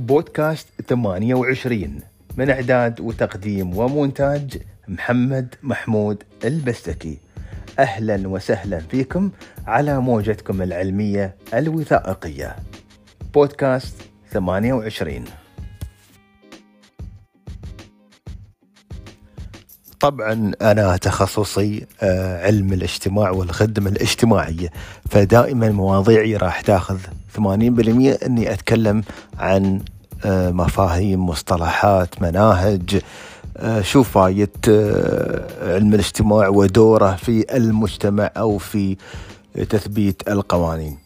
بودكاست 28 من إعداد وتقديم ومونتاج محمد محمود البستكي. أهلا وسهلا فيكم على موجتكم العلمية الوثائقية. بودكاست 28 طبعا أنا تخصصي آه، علم الاجتماع والخدمة الاجتماعية فدائما مواضيعي راح تاخذ 80% إني أتكلم عن مفاهيم مصطلحات مناهج. آه، شو فايت علم الاجتماع ودوره في المجتمع أو في تثبيت القوانين.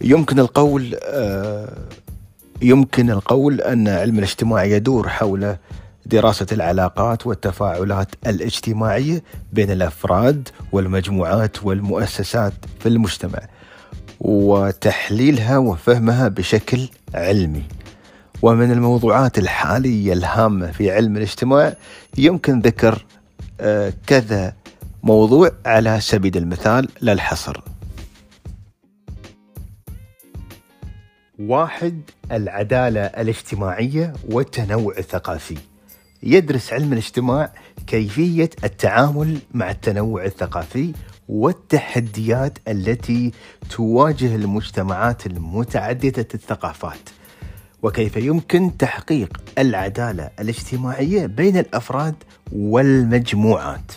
يمكن القول يمكن القول أن علم الاجتماع يدور حول دراسة العلاقات والتفاعلات الاجتماعية بين الأفراد والمجموعات والمؤسسات في المجتمع. وتحليلها وفهمها بشكل علمي. ومن الموضوعات الحالية الهامة في علم الاجتماع يمكن ذكر آه، كذا موضوع على سبيل المثال للحصر. واحد العدالة الاجتماعية والتنوع الثقافي. يدرس علم الاجتماع كيفية التعامل مع التنوع الثقافي والتحديات التي تواجه المجتمعات المتعددة الثقافات. وكيف يمكن تحقيق العدالة الاجتماعية بين الأفراد والمجموعات؟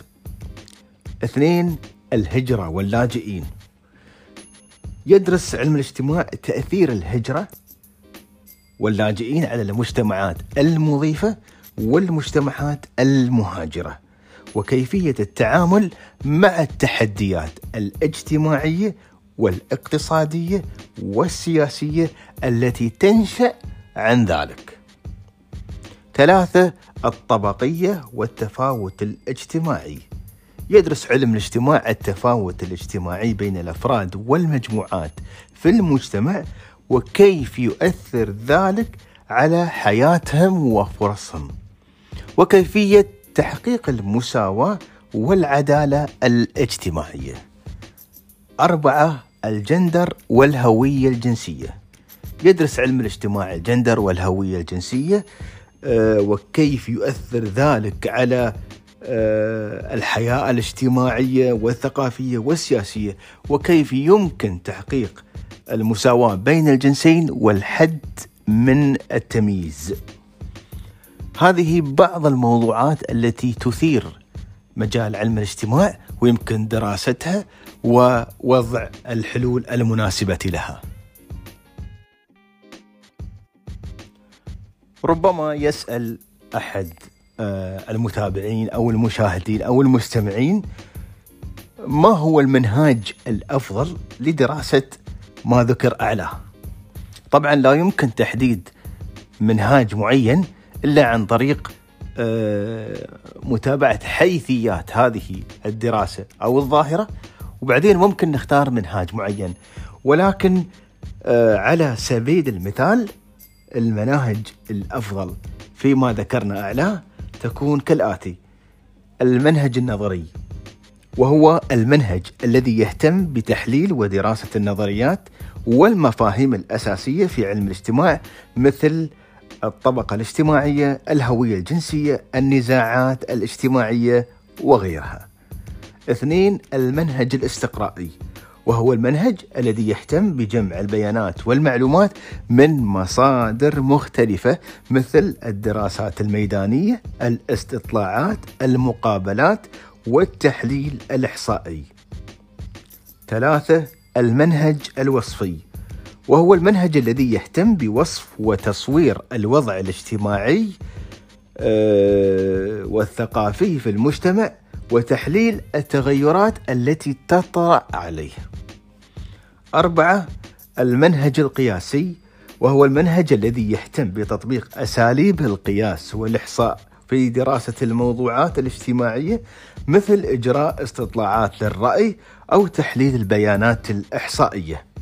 اثنين الهجرة واللاجئين. يدرس علم الاجتماع تأثير الهجرة واللاجئين على المجتمعات المضيفة والمجتمعات المهاجرة. وكيفية التعامل مع التحديات الاجتماعية والاقتصادية والسياسية التي تنشأ عن ذلك. ثلاثة الطبقية والتفاوت الاجتماعي. يدرس علم الاجتماع التفاوت الاجتماعي بين الأفراد والمجموعات في المجتمع وكيف يؤثر ذلك على حياتهم وفرصهم. وكيفية تحقيق المساواة والعدالة الاجتماعية. أربعة الجندر والهوية الجنسية. يدرس علم الاجتماع الجندر والهوية الجنسية آه، وكيف يؤثر ذلك على آه، الحياة الاجتماعية والثقافية والسياسية وكيف يمكن تحقيق المساواة بين الجنسين والحد من التمييز. هذه بعض الموضوعات التي تثير مجال علم الاجتماع ويمكن دراستها ووضع الحلول المناسبة لها. ربما يسأل أحد آه، المتابعين أو المشاهدين أو المستمعين ما هو المنهاج الأفضل لدراسة ما ذكر أعلاه؟ طبعا لا يمكن تحديد منهاج معين إلا عن طريق آه، متابعة حيثيات هذه الدراسة أو الظاهرة وبعدين ممكن نختار منهاج معين. ولكن آه، على سبيل المثال المناهج الأفضل فيما ذكرنا اعلاه تكون كالآتي المنهج النظري وهو المنهج الذي يهتم بتحليل ودراسة النظريات والمفاهيم الأساسية في علم الاجتماع مثل الطبقة الاجتماعية، الهوية الجنسية، النزاعات الاجتماعية وغيرها. اثنين المنهج الاستقرائي وهو المنهج الذي يهتم بجمع البيانات والمعلومات من مصادر مختلفة مثل الدراسات الميدانية، الاستطلاعات، المقابلات والتحليل الإحصائي. ثلاثة المنهج الوصفي وهو المنهج الذي يهتم بوصف وتصوير الوضع الاجتماعي آه، والثقافي في المجتمع وتحليل التغيرات التي تطرأ عليه. أربعة المنهج القياسي وهو المنهج الذي يهتم بتطبيق أساليب القياس والإحصاء في دراسة الموضوعات الاجتماعية مثل إجراء استطلاعات للرأي أو تحليل البيانات الإحصائية.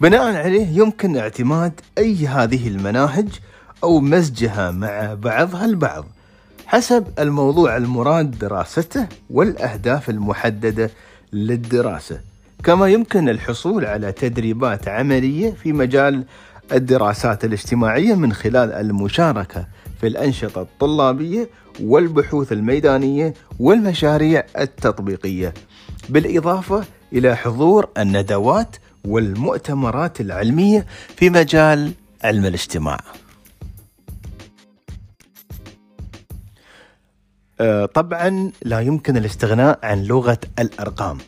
بناء عليه يمكن اعتماد أي هذه المناهج أو مزجها مع بعضها البعض حسب الموضوع المراد دراسته والأهداف المحددة للدراسة. كما يمكن الحصول على تدريبات عملية في مجال الدراسات الاجتماعية من خلال المشاركة في الأنشطة الطلابية والبحوث الميدانية والمشاريع التطبيقية بالإضافة إلى حضور الندوات والمؤتمرات العلمية في مجال علم الاجتماع. آه، طبعا لا يمكن الاستغناء عن لغة الأرقام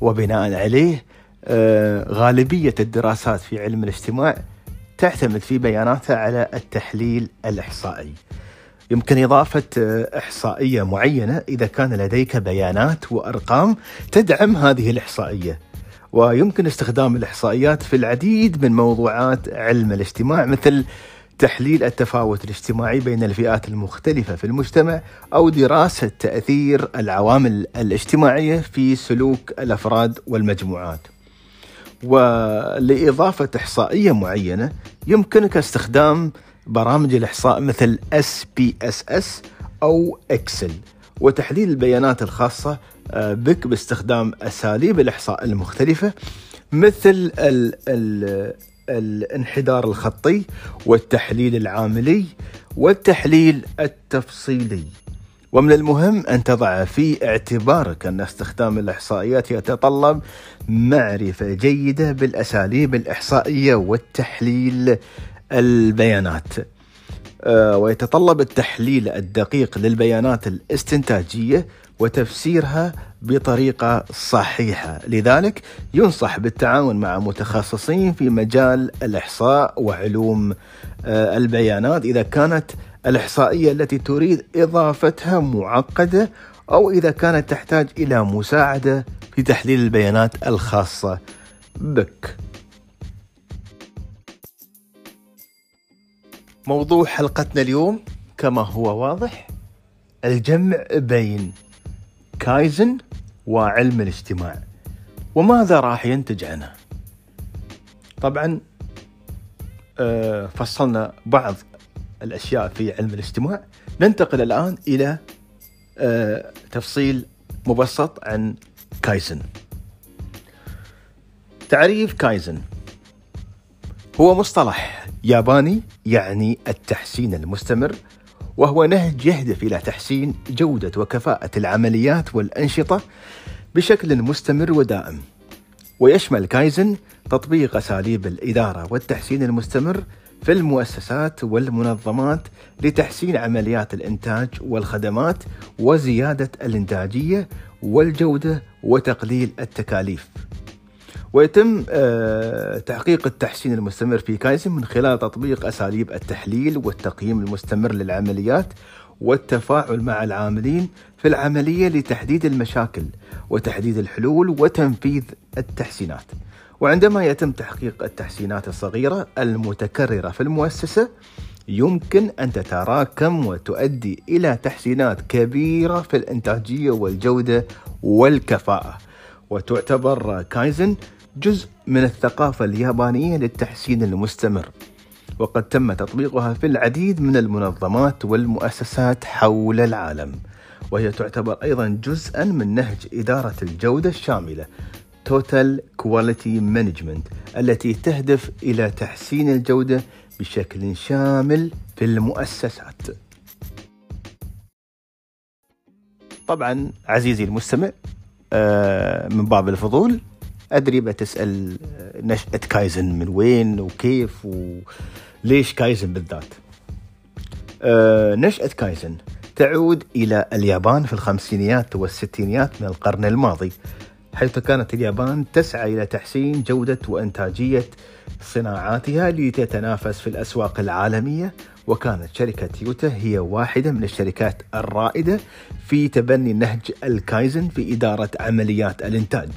وبناء عليه آه، غالبية الدراسات في علم الاجتماع تعتمد في بياناتها على التحليل الإحصائي. يمكن إضافة آه، إحصائية معينة إذا كان لديك بيانات وأرقام تدعم هذه الإحصائية. ويمكن استخدام الإحصائيات في العديد من موضوعات علم الاجتماع مثل تحليل التفاوت الاجتماعي بين الفئات المختلفة في المجتمع أو دراسة تأثير العوامل الاجتماعية في سلوك الأفراد والمجموعات. ولإضافة إحصائية معينة يمكنك استخدام برامج الإحصاء مثل SPSS أو إكسل وتحليل البيانات الخاصة بك باستخدام أساليب الإحصاء المختلفة مثل ال ال الانحدار الخطي والتحليل العاملي والتحليل التفصيلي. ومن المهم أن تضع في اعتبارك أن استخدام الإحصائيات يتطلب معرفة جيدة بالأساليب الإحصائية والتحليل البيانات. آه، ويتطلب التحليل الدقيق للبيانات الاستنتاجية وتفسيرها بطريقة صحيحة. لذلك ينصح بالتعاون مع متخصصين في مجال الإحصاء وعلوم آه، البيانات إذا كانت الإحصائية التي تريد إضافتها معقدة أو إذا كانت تحتاج إلى مساعدة في تحليل البيانات الخاصة بك. موضوع حلقتنا اليوم كما هو واضح الجمع بين كايزن وعلم الاجتماع وماذا راح ينتج عنه؟ طبعا آه، فصلنا بعض الأشياء في علم الاجتماع ننتقل الآن إلى آه، تفصيل مبسط عن كايزن. تعريف كايزن. هو مصطلح ياباني يعني التحسين المستمر. وهو نهج يهدف إلى تحسين جودة وكفاءة العمليات والأنشطة بشكل مستمر ودائم. ويشمل كايزن تطبيق أساليب الإدارة والتحسين المستمر في المؤسسات والمنظمات لتحسين عمليات الإنتاج والخدمات وزيادة الإنتاجية والجودة وتقليل التكاليف. ويتم آه، تحقيق التحسين المستمر في كايزن من خلال تطبيق أساليب التحليل والتقييم المستمر للعمليات والتفاعل مع العاملين في العملية لتحديد المشاكل وتحديد الحلول وتنفيذ التحسينات. وعندما يتم تحقيق التحسينات الصغيرة المتكررة في المؤسسة يمكن أن تتراكم وتؤدي إلى تحسينات كبيرة في الإنتاجية والجودة والكفاءة. وتعتبر كايزن جزء من الثقافة اليابانية للتحسين المستمر وقد تم تطبيقها في العديد من المنظمات والمؤسسات حول العالم وهي تعتبر أيضا جزءا من نهج إدارة الجودة الشاملة Total Quality Management التي تهدف إلى تحسين الجودة بشكل شامل في المؤسسات. طبعا عزيزي المستمع آه، من باب الفضول أدري بتسال نشاه كايزن من وين وكيف وليش كايزن بالذات. نشاه كايزن تعود إلى اليابان في الخمسينيات والستينيات من القرن الماضي حيث كانت اليابان تسعى إلى تحسين جودة وإنتاجية صناعاتها لتتنافس في الأسواق العالمية وكانت شركة تويوتا هي واحدة من الشركات الرائدة في تبني نهج الكايزن في إدارة عمليات الإنتاج.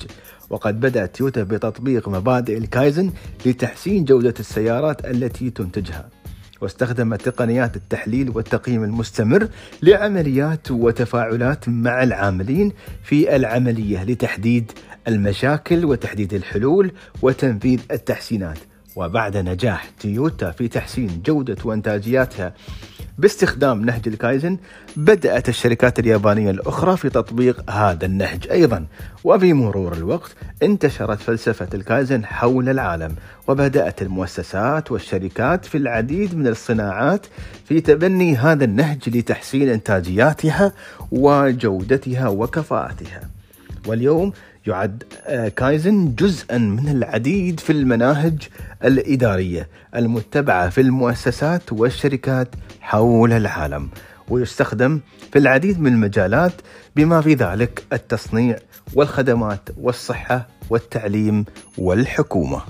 وقد بدأت تويوتا بتطبيق مبادئ الكايزن لتحسين جودة السيارات التي تنتجها. واستخدمت تقنيات التحليل والتقييم المستمر لعمليات وتفاعلات مع العاملين في العملية لتحديد المشاكل وتحديد الحلول وتنفيذ التحسينات. وبعد نجاح تويوتا في تحسين جودة وإنتاجياتها باستخدام نهج الكايزن بدأت الشركات اليابانية الأخرى في تطبيق هذا النهج أيضا. وبمرور الوقت انتشرت فلسفة الكايزن حول العالم وبدأت المؤسسات والشركات في العديد من الصناعات في تبني هذا النهج لتحسين إنتاجياتها وجودتها وكفاءتها. واليوم يعد آه، كايزن جزءا من العديد في المناهج الإدارية المتبعة في المؤسسات والشركات حول العالم ويستخدم في العديد من المجالات بما في ذلك التصنيع والخدمات والصحة والتعليم والحكومة.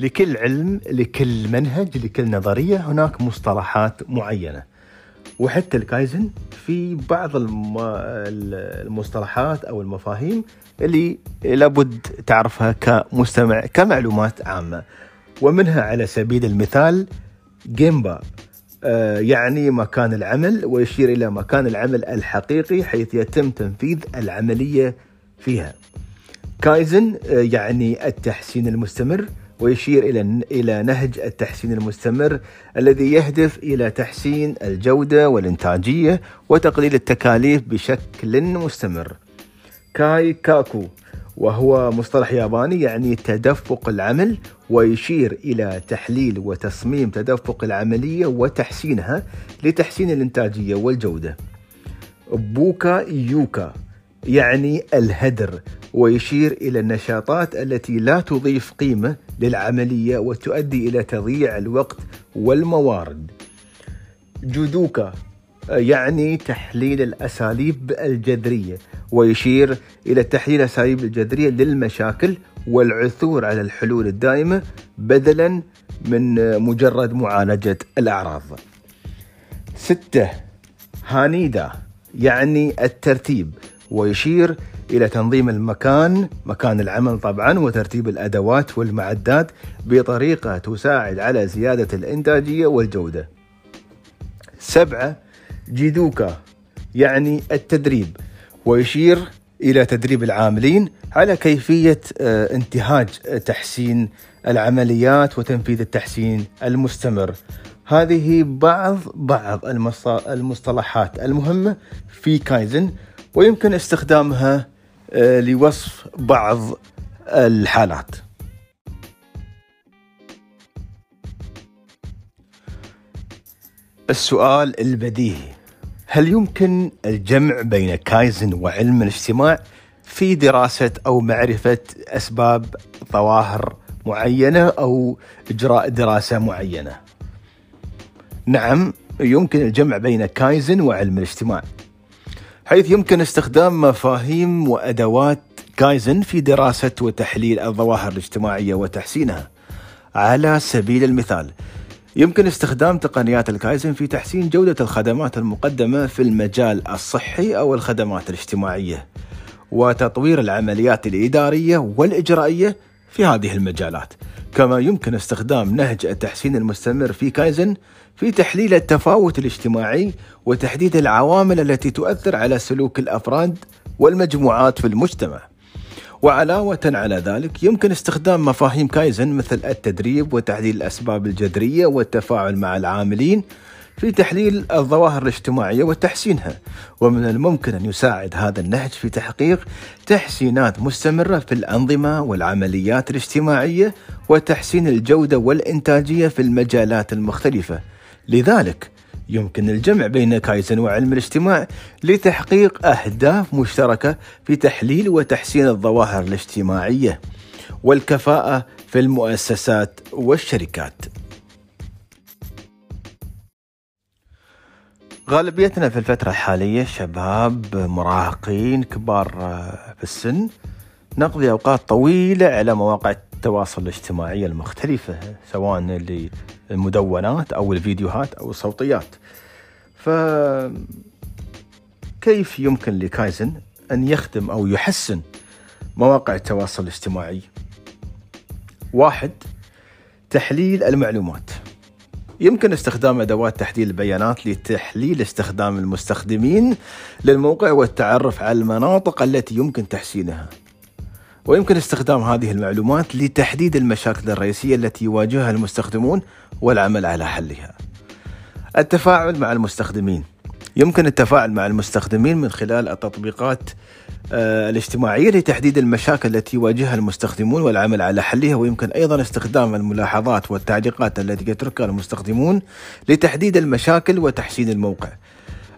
لكل علم، لكل منهج، لكل نظرية هناك مصطلحات معينة. وحتى الكايزن في بعض المصطلحات أو المفاهيم اللي لابد تعرفها كمستمع كمعلومات عامة ومنها على سبيل المثال جيمبا آه، يعني مكان العمل ويشير إلى مكان العمل الحقيقي حيث يتم تنفيذ العملية فيها. كايزن آه، يعني التحسين المستمر ويشير إلى إلى نهج التحسين المستمر الذي يهدف إلى تحسين الجودة والإنتاجية وتقليل التكاليف بشكل مستمر. كاي كاكو وهو مصطلح ياباني يعني تدفق العمل ويشير إلى تحليل وتصميم تدفق العملية وتحسينها لتحسين الإنتاجية والجودة. بوكا يوكا يعني الهدر ويشير إلى النشاطات التي لا تضيف قيمة للعملية وتؤدي إلى تضييع الوقت والموارد. جودوكا يعني تحليل الأساليب الجذرية ويشير إلى تحليل الأساليب الجذرية للمشاكل والعثور على الحلول الدائمة بدلا من مجرد معالجة الأعراض. ستة هانيدا يعني الترتيب ويشير إلى تنظيم المكان مكان العمل طبعا وترتيب الأدوات والمعدات بطريقة تساعد على زيادة الإنتاجية والجودة. سبعة جيدوكا يعني التدريب ويشير إلى تدريب العاملين على كيفية آه، انتهاج تحسين العمليات وتنفيذ التحسين المستمر. هذه بعض بعض المصطلحات المهمة في كايزن ويمكن استخدامها آه، لوصف بعض الحالات. السؤال البديهي هل يمكن الجمع بين كايزن وعلم الاجتماع في دراسة أو معرفة أسباب ظواهر معينة أو إجراء دراسة معينة؟ نعم يمكن الجمع بين كايزن وعلم الاجتماع حيث يمكن استخدام مفاهيم وأدوات كايزن في دراسة وتحليل الظواهر الاجتماعية وتحسينها. على سبيل المثال يمكن استخدام تقنيات الكايزن في تحسين جودة الخدمات المقدمة في المجال الصحي أو الخدمات الاجتماعية وتطوير العمليات الإدارية والإجرائية في هذه المجالات. كما يمكن استخدام نهج التحسين المستمر في كايزن في تحليل التفاوت الاجتماعي وتحديد العوامل التي تؤثر على سلوك الأفراد والمجموعات في المجتمع. وعلاوة على ذلك يمكن استخدام مفاهيم كايزن مثل التدريب وتحديد الأسباب الجذرية والتفاعل مع العاملين في تحليل الظواهر الاجتماعية وتحسينها ومن الممكن أن يساعد هذا النهج في تحقيق تحسينات مستمرة في الأنظمة والعمليات الاجتماعية وتحسين الجودة والإنتاجية في المجالات المختلفة لذلك يمكن الجمع بين كايزن وعلم الاجتماع لتحقيق أهداف مشتركة في تحليل وتحسين الظواهر الاجتماعية والكفاءة في المؤسسات والشركات. غالبيتنا في الفترة الحالية شباب مراهقين كبار في السن نقضي أوقات طويلة على مواقع التواصل الاجتماعي المختلفة سواء المدونات أو الفيديوهات أو الصوتيات. ف كيف يمكن لكايزن أن يخدم أو يحسن مواقع التواصل الاجتماعي؟ واحد تحليل المعلومات. يمكن استخدام أدوات تحليل البيانات لتحليل استخدام المستخدمين للموقع والتعرف على المناطق التي يمكن تحسينها. ويمكن استخدام هذه المعلومات لتحديد المشاكل الرئيسية التي يواجهها المستخدمون والعمل على حلها. التفاعل مع المستخدمين يمكن التفاعل مع المستخدمين من خلال التطبيقات آه، الاجتماعية لتحديد المشاكل التي يواجهها المستخدمون والعمل على حلها ويمكن أيضا استخدام الملاحظات والتعليقات التي يتركها المستخدمون لتحديد المشاكل وتحسين الموقع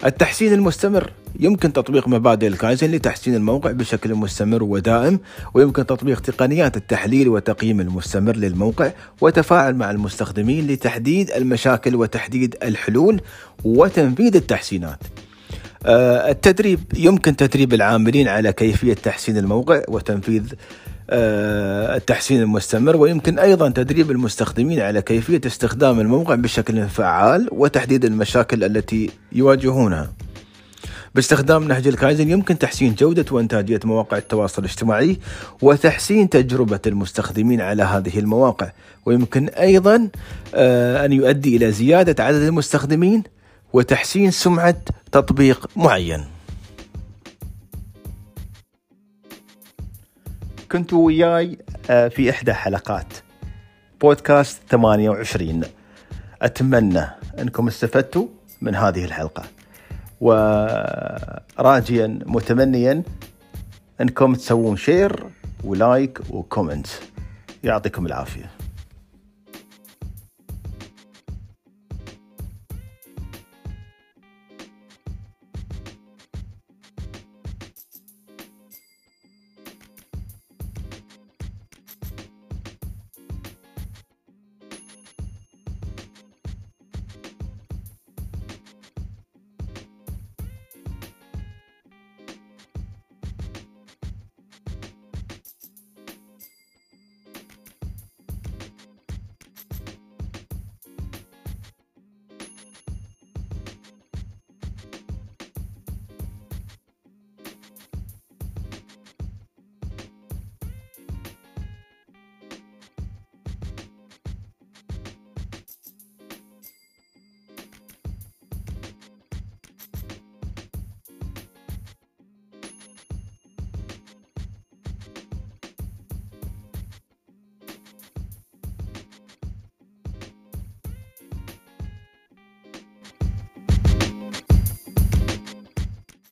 التحسين المستمر. يمكن تطبيق مبادئ الكايزن لتحسين الموقع بشكل مستمر ودائم ويمكن تطبيق تقنيات التحليل والتقييم المستمر للموقع وتفاعل مع المستخدمين لتحديد المشاكل وتحديد الحلول وتنفيذ التحسينات. التدريب يمكن تدريب العاملين على كيفية تحسين الموقع وتنفيذ آه، التحسين المستمر ويمكن أيضا تدريب المستخدمين على كيفية استخدام الموقع بشكل فعال وتحديد المشاكل التي يواجهونها. باستخدام نهج الكايزن يمكن تحسين جودة وإنتاجية مواقع التواصل الاجتماعي وتحسين تجربة المستخدمين على هذه المواقع. ويمكن أيضا آه، أن يؤدي إلى زيادة عدد المستخدمين وتحسين سمعة تطبيق معين. كنت وياي آه، في إحدى حلقات. بودكاست 28 أتمنى أنكم استفدتوا من هذه الحلقة. وراجيا متمنيا أنكم تسوون share و like و comment. يعطيكم العافية.